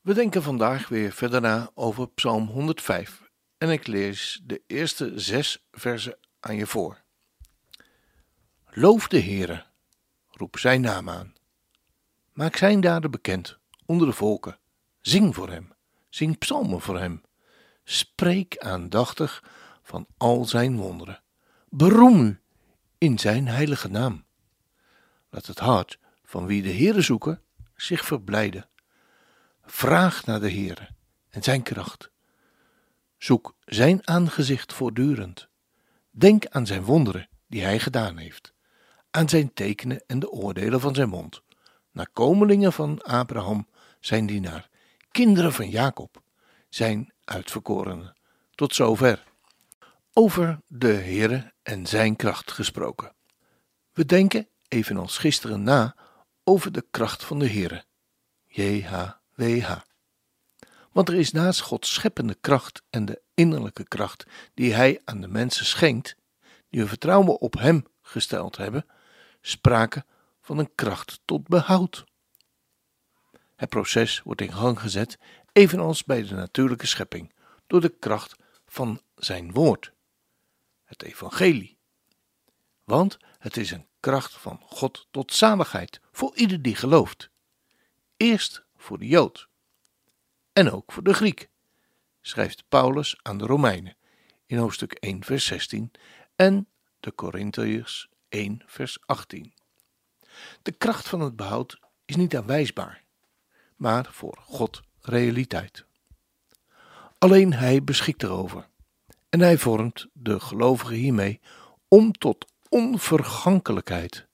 We denken vandaag weer verder na over Psalm 105 en ik lees de eerste zes versen aan je voor. Loof de Heere, roep zijn naam aan. Maak zijn daden bekend onder de volken. Zing voor hem, zing psalmen voor hem. Spreek aandachtig van al zijn wonderen. Beroem u in zijn heilige naam. Laat het hart van wie de Heere zoeken zich verblijden. Vraag naar de Heere en zijn kracht. Zoek zijn aangezicht voortdurend. Denk aan zijn wonderen die hij gedaan heeft, aan zijn tekenen en de oordelen van zijn mond, nakomelingen van Abraham, zijn dienaar, kinderen van Jacob, zijn uitverkorenen. Tot zover. Over de Heere en zijn kracht gesproken. We denken, evenals gisteren na, over de kracht van de Heere. Want er is naast Gods scheppende kracht en de innerlijke kracht die Hij aan de mensen schenkt, die hun vertrouwen op Hem gesteld hebben, sprake van een kracht tot behoud. Het proces wordt in gang gezet, evenals bij de natuurlijke schepping, door de kracht van Zijn woord, het Evangelie. Want het is een kracht van God tot zaligheid voor ieder die gelooft. Eerst voor de Jood en ook voor de Griek, schrijft Paulus aan de Romeinen in hoofdstuk 1, vers 16 en de Corinthiërs 1, vers 18. De kracht van het behoud is niet aanwijsbaar, maar voor God realiteit. Alleen Hij beschikt erover en Hij vormt de gelovigen hiermee om tot onvergankelijkheid.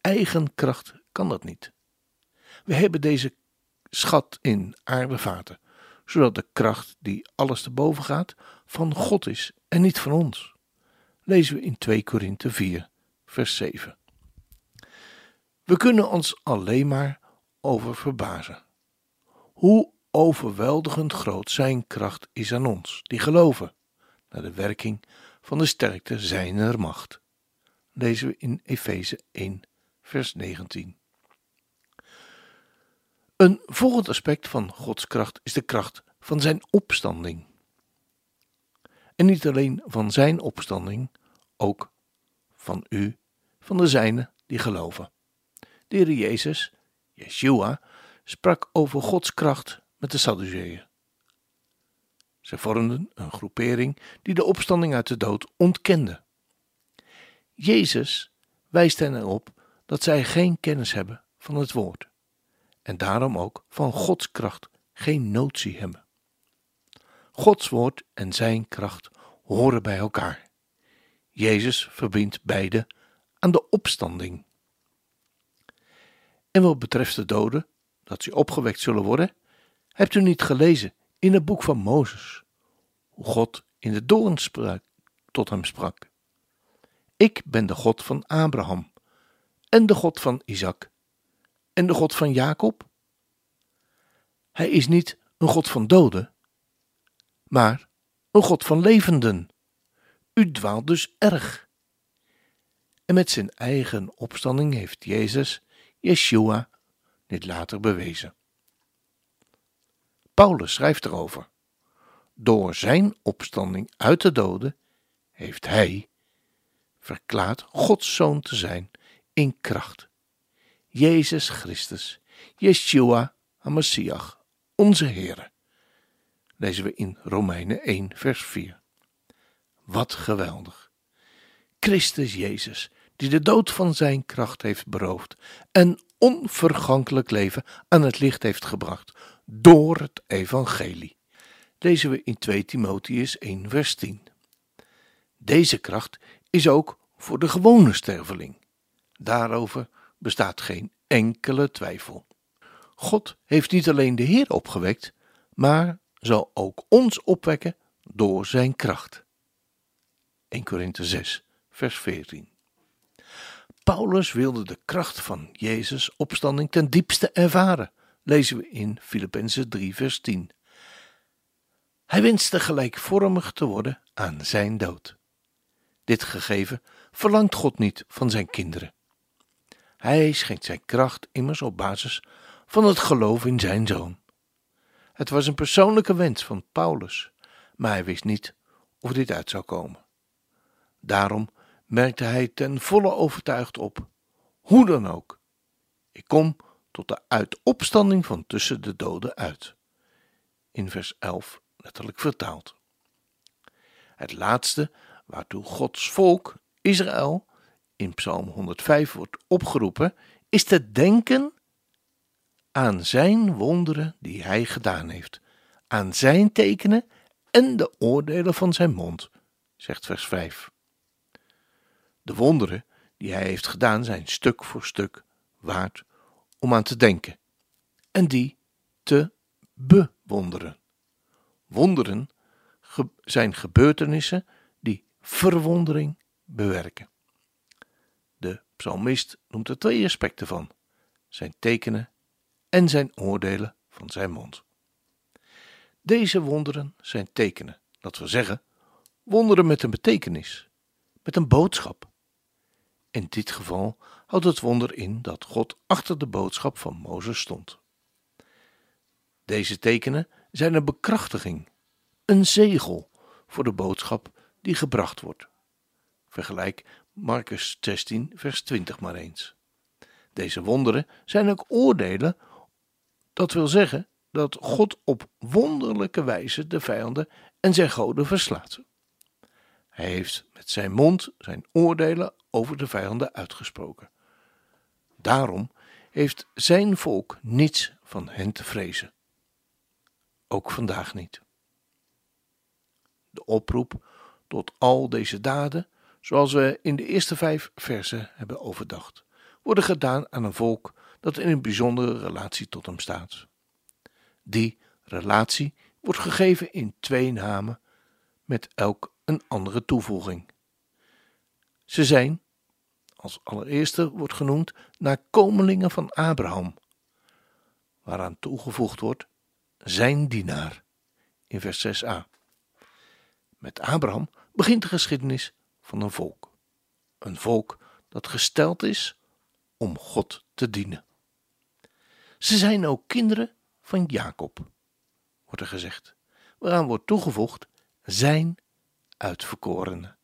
Eigen kracht kan dat niet. We hebben deze schat in aardevaten, zodat de kracht die alles te boven gaat van God is en niet van ons. Lezen we in 2 Korinthe 4, vers 7. We kunnen ons alleen maar over verbazen. Hoe overweldigend groot zijn kracht is aan ons, die geloven, naar de werking van de sterkte zijner macht. Lezen we in Efeze 1, vers 19. Een volgend aspect van Gods kracht is de kracht van zijn opstanding. En niet alleen van zijn opstanding, ook van u, van de zijnen die geloven. De Heer Jezus, Yeshua, sprak over Gods kracht met de Sadduceeën. Zij vormden een groepering die de opstanding uit de dood ontkende. Jezus wijst hen erop dat zij geen kennis hebben van het woord en daarom ook van Gods kracht geen notie hebben. Gods woord en zijn kracht horen bij elkaar. Jezus verbindt beide aan de opstanding. En wat betreft de doden, dat ze opgewekt zullen worden, hebt u niet gelezen in het boek van Mozes, hoe God in de doorn tot hem sprak. Ik ben de God van Abraham en de God van Isaac en de God van Jacob? Hij is niet een God van doden, maar een God van levenden. U dwaalt dus erg. En met zijn eigen opstanding heeft Jezus, Yeshua, dit later bewezen. Paulus schrijft erover. Door zijn opstanding uit de doden heeft hij verklaard Gods zoon te zijn in kracht Jezus Christus, Yeshua HaMashiach, onze Heer. Lezen we in Romeinen 1, vers 4. Wat geweldig! Christus Jezus, die de dood van zijn kracht heeft beroofd en onvergankelijk leven aan het licht heeft gebracht door het evangelie. Lezen we in 2 Timotheus 1, vers 10. Deze kracht is ook voor de gewone sterveling. Daarover bestaat geen enkele twijfel. God heeft niet alleen de Heer opgewekt, maar zal ook ons opwekken door zijn kracht. 1 Korinthe 6, vers 14. Paulus wilde de kracht van Jezus' opstanding ten diepste ervaren, lezen we in Filippenzen 3, vers 10. Hij wenste gelijkvormig te worden aan zijn dood. Dit gegeven verlangt God niet van zijn kinderen. Hij schenkt zijn kracht immers op basis van het geloof in zijn zoon. Het was een persoonlijke wens van Paulus, maar hij wist niet of dit uit zou komen. Daarom merkte hij ten volle overtuigd op: hoe dan ook, ik kom tot de uitopstanding van tussen de doden uit. In vers 11 letterlijk vertaald. Het laatste waartoe Gods volk, Israël, in Psalm 105 wordt opgeroepen, is te denken aan zijn wonderen die hij gedaan heeft, aan zijn tekenen en de oordelen van zijn mond, zegt vers 5. De wonderen die hij heeft gedaan zijn stuk voor stuk waard om aan te denken en die te bewonderen. Wonderen zijn gebeurtenissen die verwondering bewerken. Psalmist noemt er twee aspecten van: zijn tekenen en zijn oordelen van zijn mond. Deze wonderen zijn tekenen, dat wil zeggen, wonderen met een betekenis, met een boodschap. In dit geval houdt het wonder in dat God achter de boodschap van Mozes stond. Deze tekenen zijn een bekrachtiging, een zegel voor de boodschap die gebracht wordt. Vergelijk Marcus 16, vers 20 maar eens. Deze wonderen zijn ook oordelen, dat wil zeggen dat God op wonderlijke wijze de vijanden en zijn goden verslaat. Hij heeft met zijn mond zijn oordelen over de vijanden uitgesproken. Daarom heeft zijn volk niets van hen te vrezen. Ook vandaag niet. De oproep tot al deze daden, zoals we in de eerste vijf versen hebben overdacht, worden gedaan aan een volk dat in een bijzondere relatie tot hem staat. Die relatie wordt gegeven in twee namen, met elk een andere toevoeging. Ze zijn, als allereerste wordt genoemd, nakomelingen van Abraham, waaraan toegevoegd wordt zijn dienaar in vers 6a. Met Abraham begint de geschiedenis van een volk. Een volk dat gesteld is om God te dienen. Ze zijn ook kinderen van Jacob, wordt er gezegd, waaraan wordt toegevoegd zijn uitverkorenen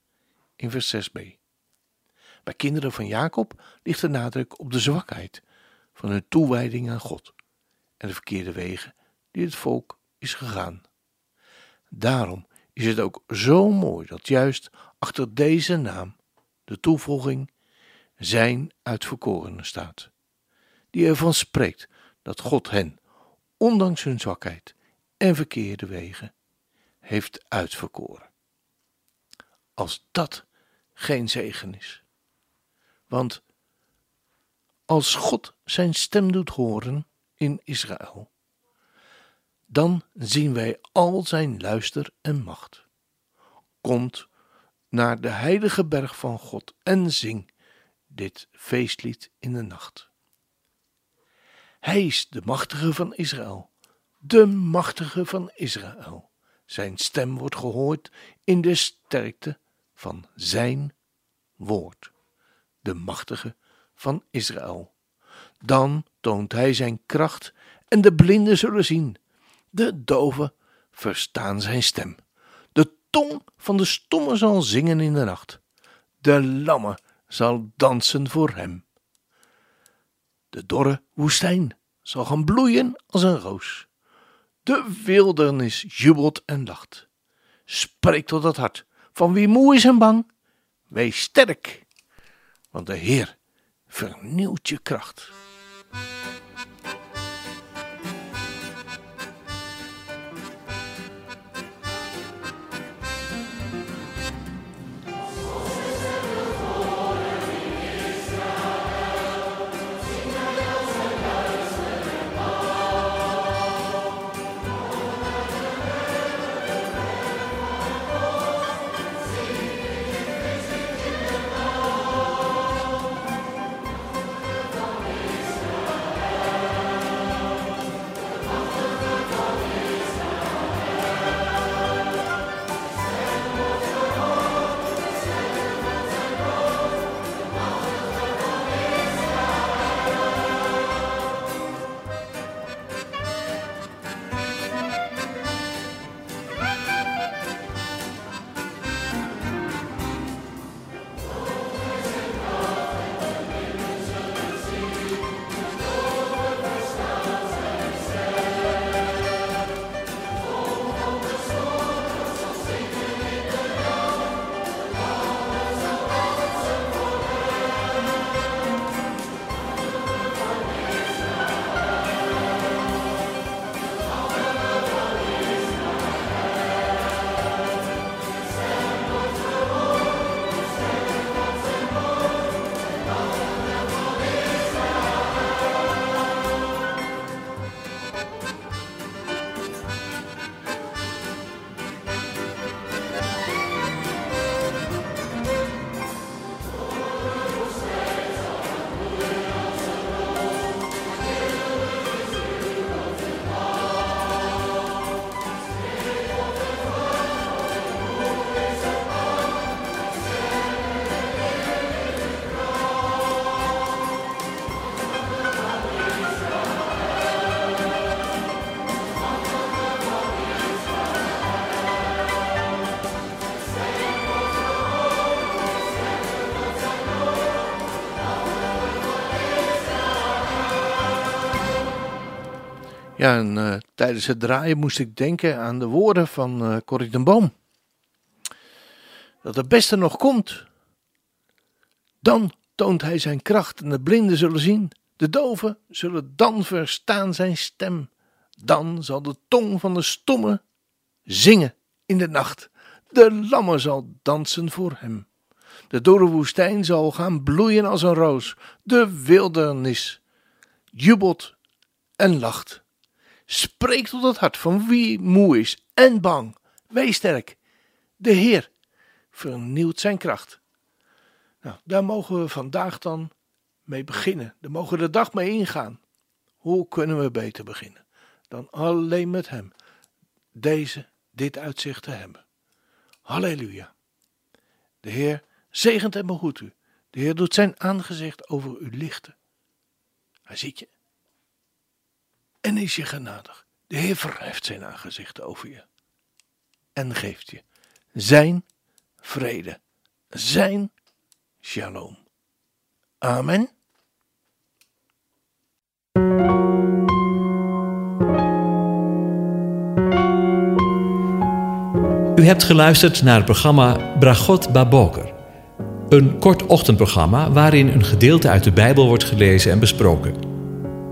in vers 6b. Bij kinderen van Jacob ligt de nadruk op de zwakheid van hun toewijding aan God en de verkeerde wegen die het volk is gegaan. Daarom is het ook zo mooi dat juist achter deze naam de toevoeging zijn uitverkorenen staat, die ervan spreekt dat God hen, ondanks hun zwakheid en verkeerde wegen, heeft uitverkoren. Als dat geen zegen is. Want als God zijn stem doet horen in Israël, dan zien wij al zijn luister en macht. Komt naar de heilige berg van God en zing dit feestlied in de nacht. Hij is de machtige van Israël, de machtige van Israël. Zijn stem wordt gehoord in de sterkte van zijn woord, de machtige van Israël. Dan toont hij zijn kracht en de blinden zullen zien de doven verstaan zijn stem. Tong van de stomme zal zingen in de nacht. De lamme zal dansen voor hem. De dorre woestijn zal gaan bloeien als een roos. De wildernis jubelt en lacht. Spreek tot het hart van wie moe is en bang. Wees sterk, want de Heer vernieuwt je kracht. En uh, tijdens het draaien moest ik denken aan de woorden van uh, Corrie den Boom. Dat het beste nog komt. Dan toont hij zijn kracht en de blinden zullen zien. De doven zullen dan verstaan zijn stem. Dan zal de tong van de stomme zingen in de nacht. De lammer zal dansen voor hem. De dode woestijn zal gaan bloeien als een roos. De wildernis jubelt en lacht. Spreek tot het hart van wie moe is en bang. Wees sterk. De Heer vernieuwt zijn kracht. Nou, daar mogen we vandaag dan mee beginnen. Daar mogen we de dag mee ingaan. Hoe kunnen we beter beginnen dan alleen met Hem deze, dit uitzicht te hebben? Halleluja. De Heer zegent en behoedt u. De Heer doet zijn aangezicht over u lichten. Hij ziet je en is je genadig. De Heer verheft zijn aangezicht over je en geeft je zijn vrede, zijn shalom. Amen. U hebt geluisterd naar het programma Bragot Baboker. Een kort ochtendprogramma waarin een gedeelte uit de Bijbel wordt gelezen en besproken.